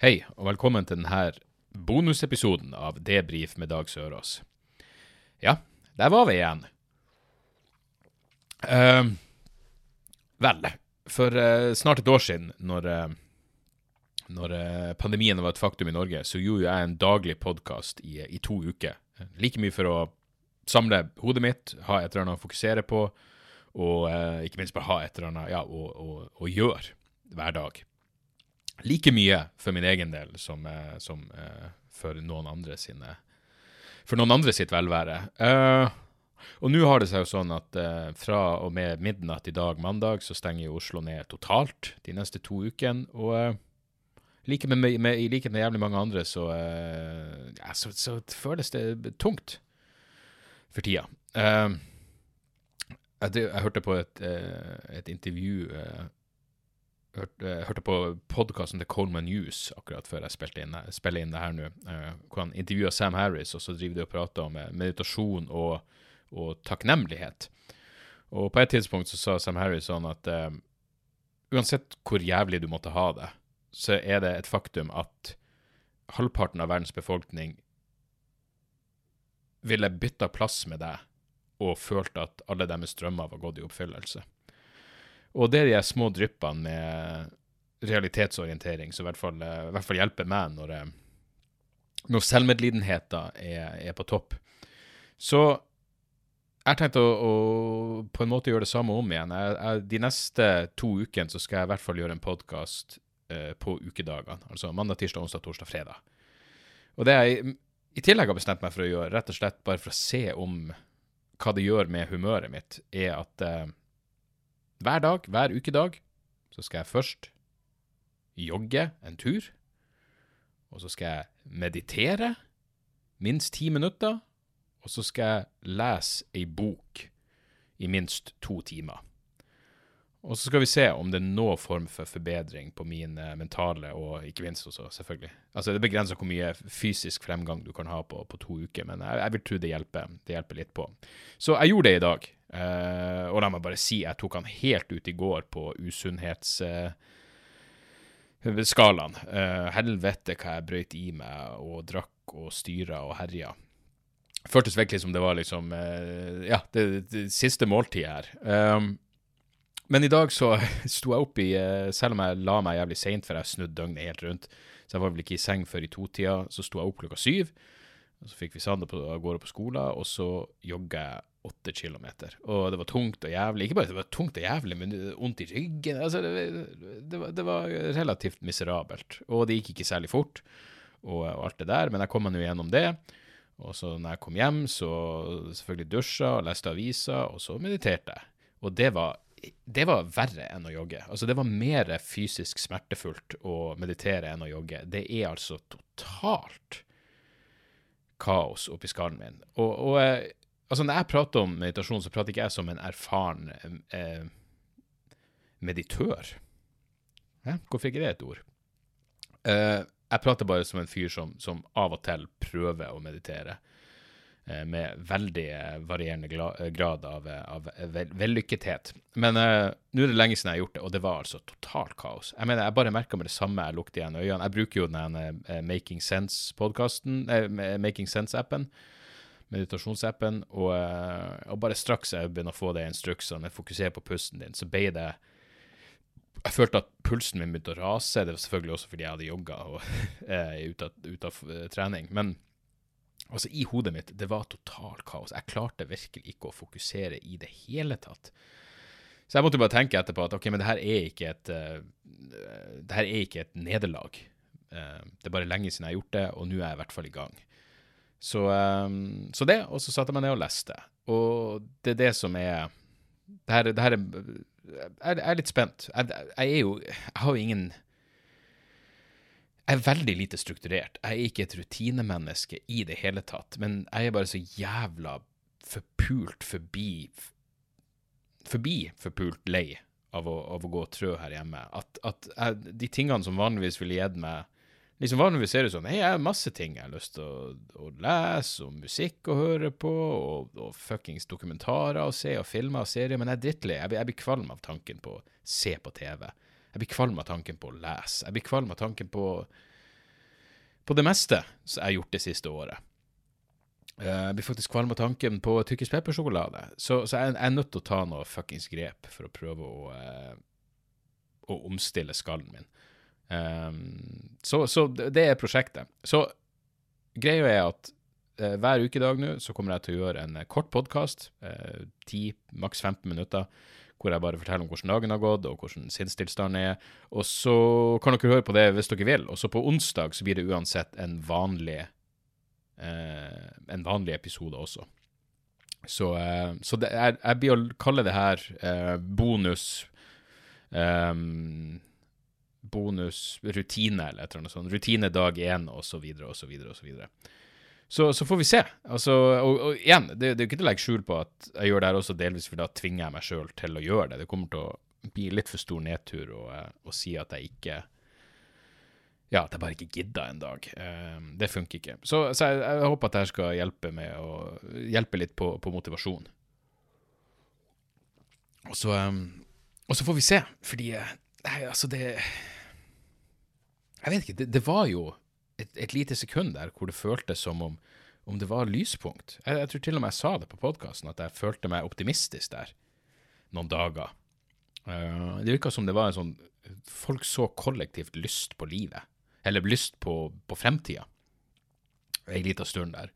Hei, og velkommen til denne bonusepisoden av Debrif med Dag Sørås. Ja, der var vi igjen. Uh, vel, for uh, snart et år siden, når, uh, når pandemien var et faktum i Norge, så gjorde jeg en daglig podkast i, i to uker. Like mye for å samle hodet mitt, ha et eller annet å fokusere på, og ikke minst bare ha et eller annet ja, å, å, å gjøre hver dag like mye for min egen del som, eh, som eh, for noen andre sine For noen andre sitt velvære. Uh, og nå har det seg jo sånn at eh, fra og med midnatt i dag, mandag, så stenger jo Oslo ned totalt de neste to ukene. Og eh, like med, med, likhet med jævlig mange andre, så, eh, ja, så, så føles det tungt for tida. jeg, jeg, hørte på et, et intervju hørte, eh, hørte på podkasten til Coleman News akkurat før jeg spilte inn, spiller inn det her nå, uh, hvor han intervjua Sam Harris, og så driver de og prater om eh, meditasjon og, og, takknemlighet. Og på et tidspunkt så sa Sam Harris sånn at uh, uansett hvor jævlig du måtte ha det, så er det et faktum at halvparten av verdens befolkning ville bytta plass med deg og følt at alle deres drømmer var gått i oppfyllelse. Og det er de små dryppene med realitetsorientering som i hvert fall, eh, i hvert fall hjelper meg når, eh, når selvmedlidenheten er, er, på topp. Så jeg tenkte å, å, på en måte gjøre det samme om igjen. Jeg, jeg, de neste to ukene skal jeg i hvert fall gjøre en podkast eh, på ukedagene. Altså mandag, tirsdag, onsdag, torsdag, fredag. Og det jeg i tillegg har bestemt meg for å gjøre, rett og slett bare for å se om hva det gjør med humøret mitt, er at eh, hver dag, hver ukedag, så skal jeg først jogge en tur. Og så skal jeg meditere minst ti minutter. Og så skal jeg lese ei bok i minst to timer. Og så skal vi se om det er noen form for forbedring på min mentale, og ikke minst også, selvfølgelig. Altså, det begrenser hvor mye fysisk fremgang du kan ha på, på to uker, men jeg, jeg, vil tro det hjelper, det hjelper litt på. Så jeg gjorde det i dag. Uh, og la meg bare si, jeg tok han helt ut i går på usunnhetsskalaen. Uh, uh, helvete hva jeg brøyt i meg og drakk og styra og herja. Føltes virkelig som det var liksom Ja, det, det, siste måltid her. Um, men i dag så sto jeg opp i Selv om jeg la meg jævlig seint, for jeg snudde døgnet helt rundt, så jeg var vel ikke i seng før i totida, så sto jeg opp klokka syv. Så fikk vi Sander av gårde på skolen, og så jogga jeg åtte kilometer. Og det var tungt og jævlig. Ikke bare det var tungt og jævlig, men vondt i ryggen. Altså, det, det, var, det, var, relativt miserabelt. Og det gikk ikke særlig fort, og, og alt det der, men jeg kom meg nå gjennom det. Og så når jeg kom hjem, så selvfølgelig dusja og leste aviser, og så mediterte jeg. Og det var, det var verre enn å jogge. Altså, det var mer fysisk smertefullt å meditere enn å jogge. Det er altså totalt kaos oppi skallen min. Og, og Altså, når jeg prater om meditasjon, så prater ikke jeg som en erfaren eh, meditør. Hæ? Hvorfor ikke det et ord? Eh, jeg prater bare som en fyr som, som av og til prøver å meditere. Eh, med veldig varierende grad av, av vellykkethet. Men eh, nå er det lenge siden jeg har gjort det, og det var altså totalt kaos. Jeg mener, jeg bare merka med det samme jeg lukter igjen øynene. Jeg bruker jo den uh, Making Sense-podkasten, uh, Making Sense-appen meditasjonsappen, og, eh, og, bare straks jeg begynner å få de instruksene, fokusere på pusten din, så ble det Jeg følte at pulsen min begynte å rase. Det var selvfølgelig også fordi jeg hadde jogga og eh, ut av, ut av uh, trening. Men altså, i hodet mitt, det var totalt kaos. Jeg klarte virkelig ikke å fokusere i det hele tatt. Så jeg måtte bare tenke etterpå at ok, men det her er ikke et, det her er ikke et nederlag. Det er bare lenge siden jeg har gjort det, og nå er jeg i hvert fall i gang. Så, um, så, det, og så satte jeg meg ned og leste. Og det er det som er Det her, det her er jeg, er litt spent. Jeg, jeg, er jo Jeg har jo ingen Jeg er veldig lite strukturert. Jeg er ikke et rutinemenneske i det hele tatt. Men jeg er bare så jævla forpult forbi Forbi forpult lei av å, av å gå og trø her hjemme. At, at jeg, de tingene som vanligvis ville gitt meg liksom Vanligvis er det sånn jeg har masse ting jeg har lyst til å, å, lese, og musikk å høre på, og, og fuckings dokumentarer å se, og filmer og serier, men jeg er drittlei. Jeg, jeg, blir kvalm av tanken på å se på TV. Jeg blir kvalm av tanken på å lese. Jeg blir kvalm av tanken på på det meste som jeg har gjort det siste året. Eh, jeg blir faktisk kvalm av tanken på tyrkisk peppersjokolade, så, så jeg, jeg, er nødt til å ta noe fuckings grep for å prøve å, uh, å omstille skallen min. Um, så, så, det er prosjektet. Så greia er at uh, hver ukedag nå så kommer jeg til å gjøre en kort podkast, 10, maks 15 minutter, hvor jeg bare forteller om hvordan dagen har gått, og hvordan sinnstilstanden er. Og så kan dere høre på det hvis dere vil. Og så på onsdag så blir det uansett en vanlig uh, en vanlig episode også. Så, eh, så det, jeg blir å kalle det her eh, bonus um, Bonus rutine, eller et eller annet sånt. Rutine dag én, osv., osv., osv. Så, så får vi se. Altså, og, og igjen, det, det er ikke til å legge skjul på at jeg gjør det her også delvis fordi da tvinger jeg meg sjøl til å gjøre det. Det kommer til å bli litt for stor nedtur å, eh, si at jeg ikke ja, at jeg bare ikke gidda en dag. Um, det funker ikke. Så, så jeg, jeg, håper at dette skal hjelpe med å hjelpe litt på, på motivasjon. Og så, um, og så får vi se, fordi eh, Nei, altså, det Jeg vet ikke. Det, det var jo et, et, lite sekund der hvor det føltes som om, om det var lyspunkt. Jeg, jeg, tror til og med jeg sa det på podkasten, at jeg følte meg optimistisk der noen dager. Uh, det virka som det var en sånn Folk så kollektivt lyst på livet eller lyst på, på fremtida, ei lita stund der.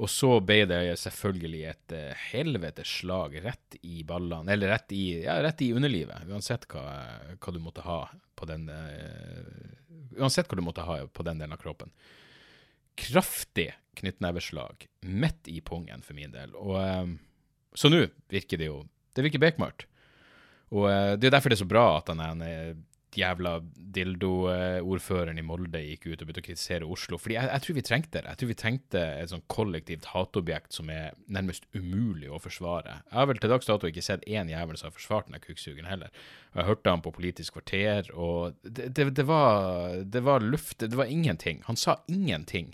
Og så ble det selvfølgelig et uh, helvetes slag rett i ballene, eller rett i, ja, rett i underlivet, uansett hva, hva, du måtte ha på den uh, Uansett hva du måtte ha på den delen av kroppen. Kraftig knyttneveslag midt i pungen for min del. Og uh, Så nå virker det jo Det virker bekmørkt. Og det er derfor det er så bra at han er jævla dildo-ordføreren i Molde gikk ut og begynte å kritisere Oslo. Fordi jeg, jeg, tror vi trengte det. Jeg tror vi trengte et sånn kollektivt hatobjekt som er nærmest umulig å forsvare. Jeg har vel til dags dato ikke sett én jævel som har forsvart den kukksugeren heller. Og Jeg hørte han på Politisk kvarter, og det, det, det, var, det var luft Det var ingenting. Han sa ingenting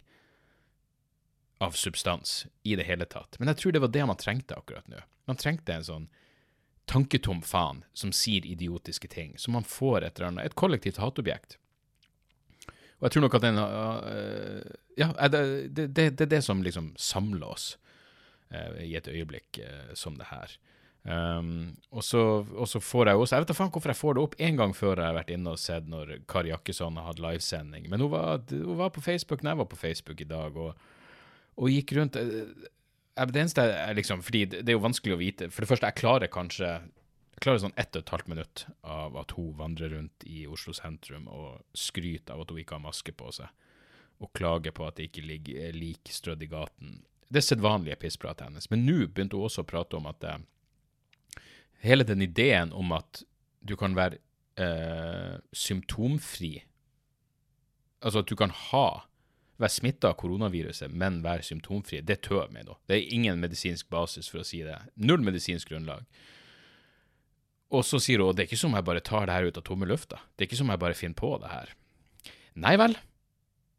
av substans i det hele tatt. Men jeg tror det var det man trengte akkurat nå. Man trengte en sånn tanketom faen som sier idiotiske ting. som man får et, eller annet, et kollektivt hatobjekt. Og jeg tror nok at den uh, Ja, det, det, det, det, er det som liksom samler oss uh, i et øyeblikk uh, som det her. Um, og, så, og, så, får jeg også Jeg vet da faen hvorfor jeg får det opp en gang før jeg har vært inne og sett når Kari Jakkesson har hatt livesending. Men hun var, hun var, på Facebook når jeg var på Facebook i dag, og, og gikk rundt det eneste er liksom Fordi det er jo vanskelig å vite. For det første, jeg klarer kanskje jeg klarer sånn ett og et halvt minutt av at hun vandrer rundt i Oslo sentrum og skryter av at hun ikke har maske på seg, og klager på at det ikke ligger lik strødd i gaten. Det er sedvanlige pisspratet hennes. Men nå begynte hun også å prate om at det, hele den ideen om at du kan være eh, symptomfri Altså at du kan ha være smitta av koronaviruset, men være symptomfri, det tør meg nå. Det er ingen medisinsk basis for å si det. Null medisinsk grunnlag. Og så sier hun at det er ikke som jeg bare tar det her ut av tomme lufta. Det er ikke som jeg bare finner på det her. Nei vel.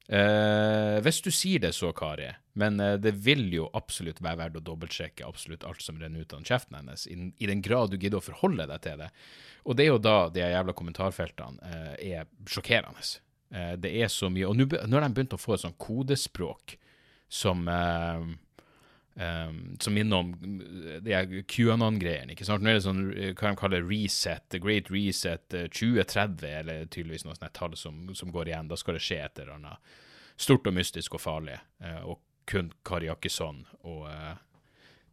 Eh, hvis du sier det så, Kari, men eh, det vil jo absolutt være verdt å dobbeltsjekke absolutt alt som renner ut av kjeften hennes, i, den grad du gidder å forholde deg til det. Og det er jo da de jævla kommentarfeltene eh, er sjokkerende. Eh, det er så mye. Og nå har de begynt å få et sånt kodespråk som eh, um, som minner om de QAnon-greiene. ikke sant? Nå er det sånn, hva de kaller reset, the great reset 2030, eller tydeligvis noe sånt tall som, som, går igjen. Da skal det skje et eller annet stort og mystisk og farlig. og kun Kari Jakkesson og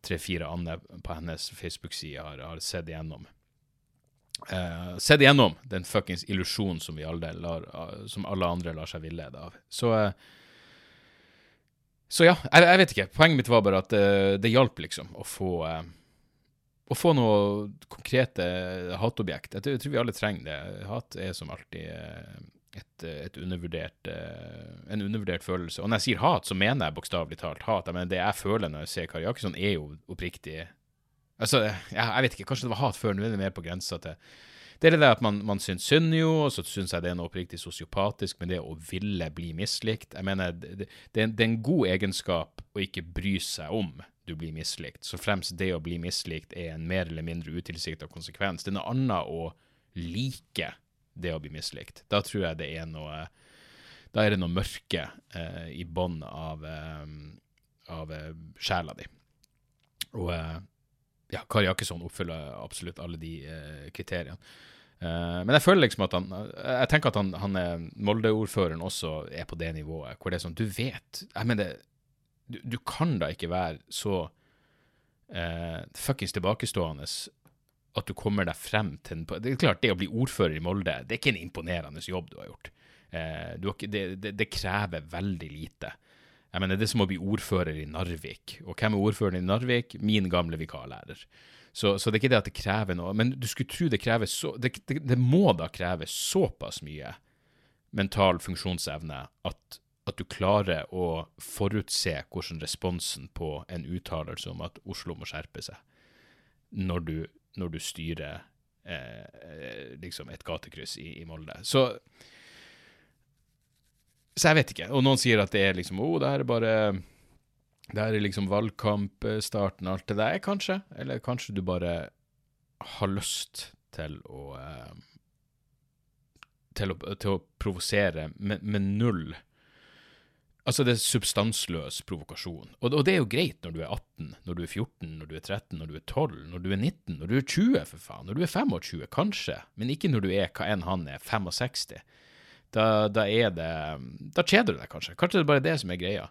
tre-fire andre på hennes Facebook-side har, har sett igjennom uh, sett igjennom den fuckings illusjonen som, uh, som alle andre lar seg villede av. Så uh, Så ja, jeg, jeg, vet ikke. Poenget mitt var bare at det hjalp, liksom, å få å få noe konkrete hatobjekt. Jeg tror vi alle trenger det. Hat er som alltid et, et undervurdert, en undervurdert følelse. Og når jeg sier hat, så mener jeg bokstavelig talt hat. Jeg mener, det jeg føler når jeg ser Kari Jakkesson, er jo oppriktig Altså, jeg, jeg vet ikke, kanskje det var hat før, nå er det mer på grensa til Det er det der at man, man syns synd jo, og så syns jeg det er noe oppriktig sosiopatisk med det å ville bli mislikt. Jeg mener, det, det, det, er en god egenskap å ikke bry seg om du blir mislikt, så fremst det å bli mislikt er en mer eller mindre utilsikta konsekvens. Det er noe annet å like det å bli mislikt. Da tror jeg det er noe da er det noe mørke eh, i bånn av, eh, av eh, sjela di. Og eh, ja, Kari Jakkesson oppfyller absolutt alle de eh, kriteriene. Eh, men jeg føler liksom at han Jeg tenker at han, han er Molde-ordføreren også er på det nivået, hvor det er sånn Du vet jeg mener, du, du kan da ikke være så uh, fuckings tilbakestående at du kommer deg frem til en, Det er klart, det å bli ordfører i Molde, det er ikke en imponerende jobb du har gjort. Uh, du har ikke, det, det, det krever veldig lite. Jeg mener, Det er som å bli ordfører i Narvik. Og hvem er ordføreren i Narvik? Min gamle vikarlærer. Så, så, det er ikke det at det krever noe. Men du skulle tro det krever så Det, det, det må da kreve såpass mye mental funksjonsevne at, at, du klarer å forutse hvordan responsen på en uttalelse om at Oslo må skjerpe seg, når du, når du styrer eh, liksom et gatekryss i, i Molde. Så så jeg vet ikke. Og noen sier at det er liksom Å, oh, det her er bare Det her er liksom valgkampstarten og alt det der, kanskje. Eller kanskje du bare har lyst til å eh, til å, til å provosere med, med, null Altså, det er substansløs provokasjon. Og, og, det er jo greit når du er 18, når du er 14, når du er 13, når du er 12, når du er 19, når du er 20, for faen. Når du er 25, kanskje, men ikke når du er hva enn han er, 65 da, da, er det Da kjeder du deg kanskje. Kanskje det er bare det som er greia.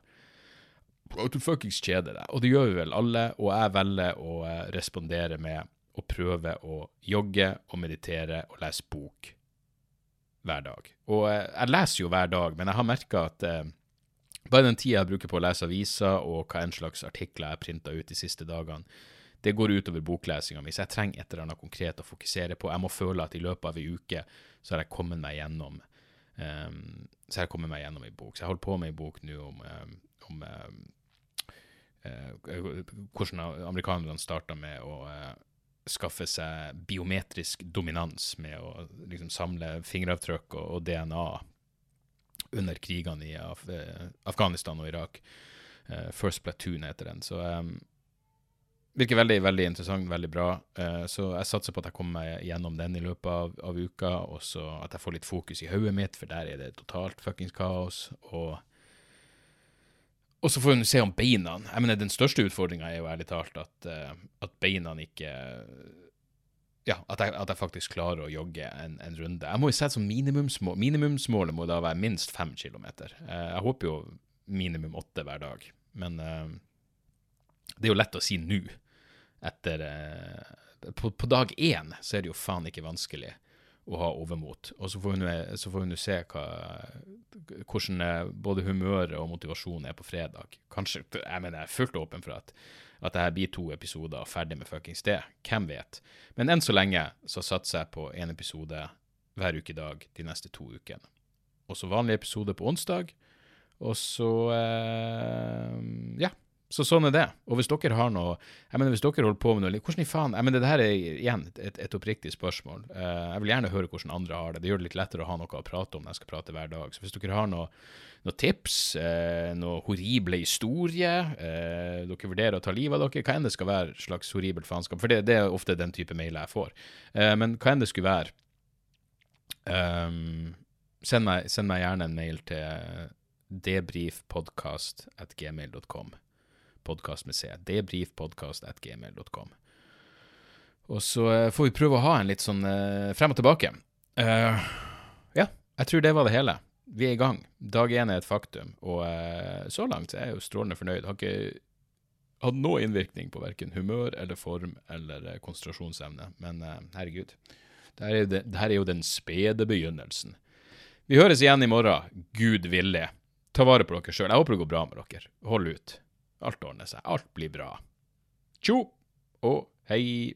At du fuckings kjeder deg. Og det gjør vi vel alle, og jeg velger å eh, respondere med å prøve å jogge og meditere og lese bok hver dag. Og eh, jeg leser jo hver dag, men jeg har merka at eh, bare den tida jeg bruker på å lese aviser, og hva en slags artikler jeg printa ut de siste dagene, det går utover boklesinga mi. Så jeg trenger et eller annet konkret å fokusere på. Jeg må føle at i løpet av ei uke så har jeg kommet meg gjennom Um, så jeg har kommet meg gjennom ei bok. Så jeg holder på med ei bok nå om, om uh, hvordan amerikanerne starta med å uh, skaffe seg biometrisk dominans med å liksom, samle fingeravtrykk og, og, DNA under krigene i Af Afghanistan og Irak. Uh, First Platoon heter den. Så um, virker veldig veldig interessant, veldig bra. Uh, så jeg satser på at jeg kommer meg gjennom den i løpet av, av uka, og så at jeg får litt fokus i hodet mitt, for der er det totalt fuckings kaos. Og, og så får hun se om beina Jeg mener, Den største utfordringa er jo ærlig talt at, uh, at beina ikke ja, at jeg, at jeg, faktisk klarer å jogge en, en runde. Jeg må jo sette som minimumsmål. Minimumsmålet må da være minst fem kilometer. Uh, jeg håper jo minimum åtte hver dag, men det er jo lett å si nå etter eh, på, på, dag én så er det jo faen ikke vanskelig å ha overmot. Og så får hun jo se hva, hvordan eh, både humøret og motivasjonen er på fredag. Kanskje, Jeg mener jeg er fullt åpen for at, at det her blir to episoder og ferdig med fuckings det. Hvem vet? Men enn så lenge så satser jeg på én episode hver uke i dag de neste to ukene. Og så vanlig episode på onsdag. Og så eh, Ja. Så sånn er det. Og hvis dere har noe jeg mener hvis dere holder på med noe Hvordan i faen jeg mener Det her er igjen et, et oppriktig spørsmål. Uh, jeg vil gjerne høre hvordan andre har det. Det gjør det litt lettere å ha noe å prate om når jeg skal prate hver dag. Så hvis dere har noe, noe tips, uh, noe horrible historie, uh, dere vurderer å ta livet av dere, hva enn det skal være slags horribelt faenskap, for det, det, er ofte den type mailer jeg får. men hva enn det skulle være, um, send, meg, send meg gjerne en mail til debrifpodkast.gmail.com podkast med C. Debrifpodkast.gmail.com. Og så uh, får vi prøve å ha en litt sånn uh, frem og tilbake. Uh, ja, jeg tror det var det hele. Vi er i gang. Dag én er et faktum, og så langt er jeg jo strålende fornøyd. Har ikke hatt noe innvirkning på verken humør eller form eller konsentrasjonsevne, men herregud. Dette er, det, dette er jo den spede begynnelsen. Vi høres igjen i morgen, Gud villig. Ta vare på dere sjøl. Jeg håper det går bra med dere. Hold ut. Alt ordner seg. Alt blir bra. Tjo og hei.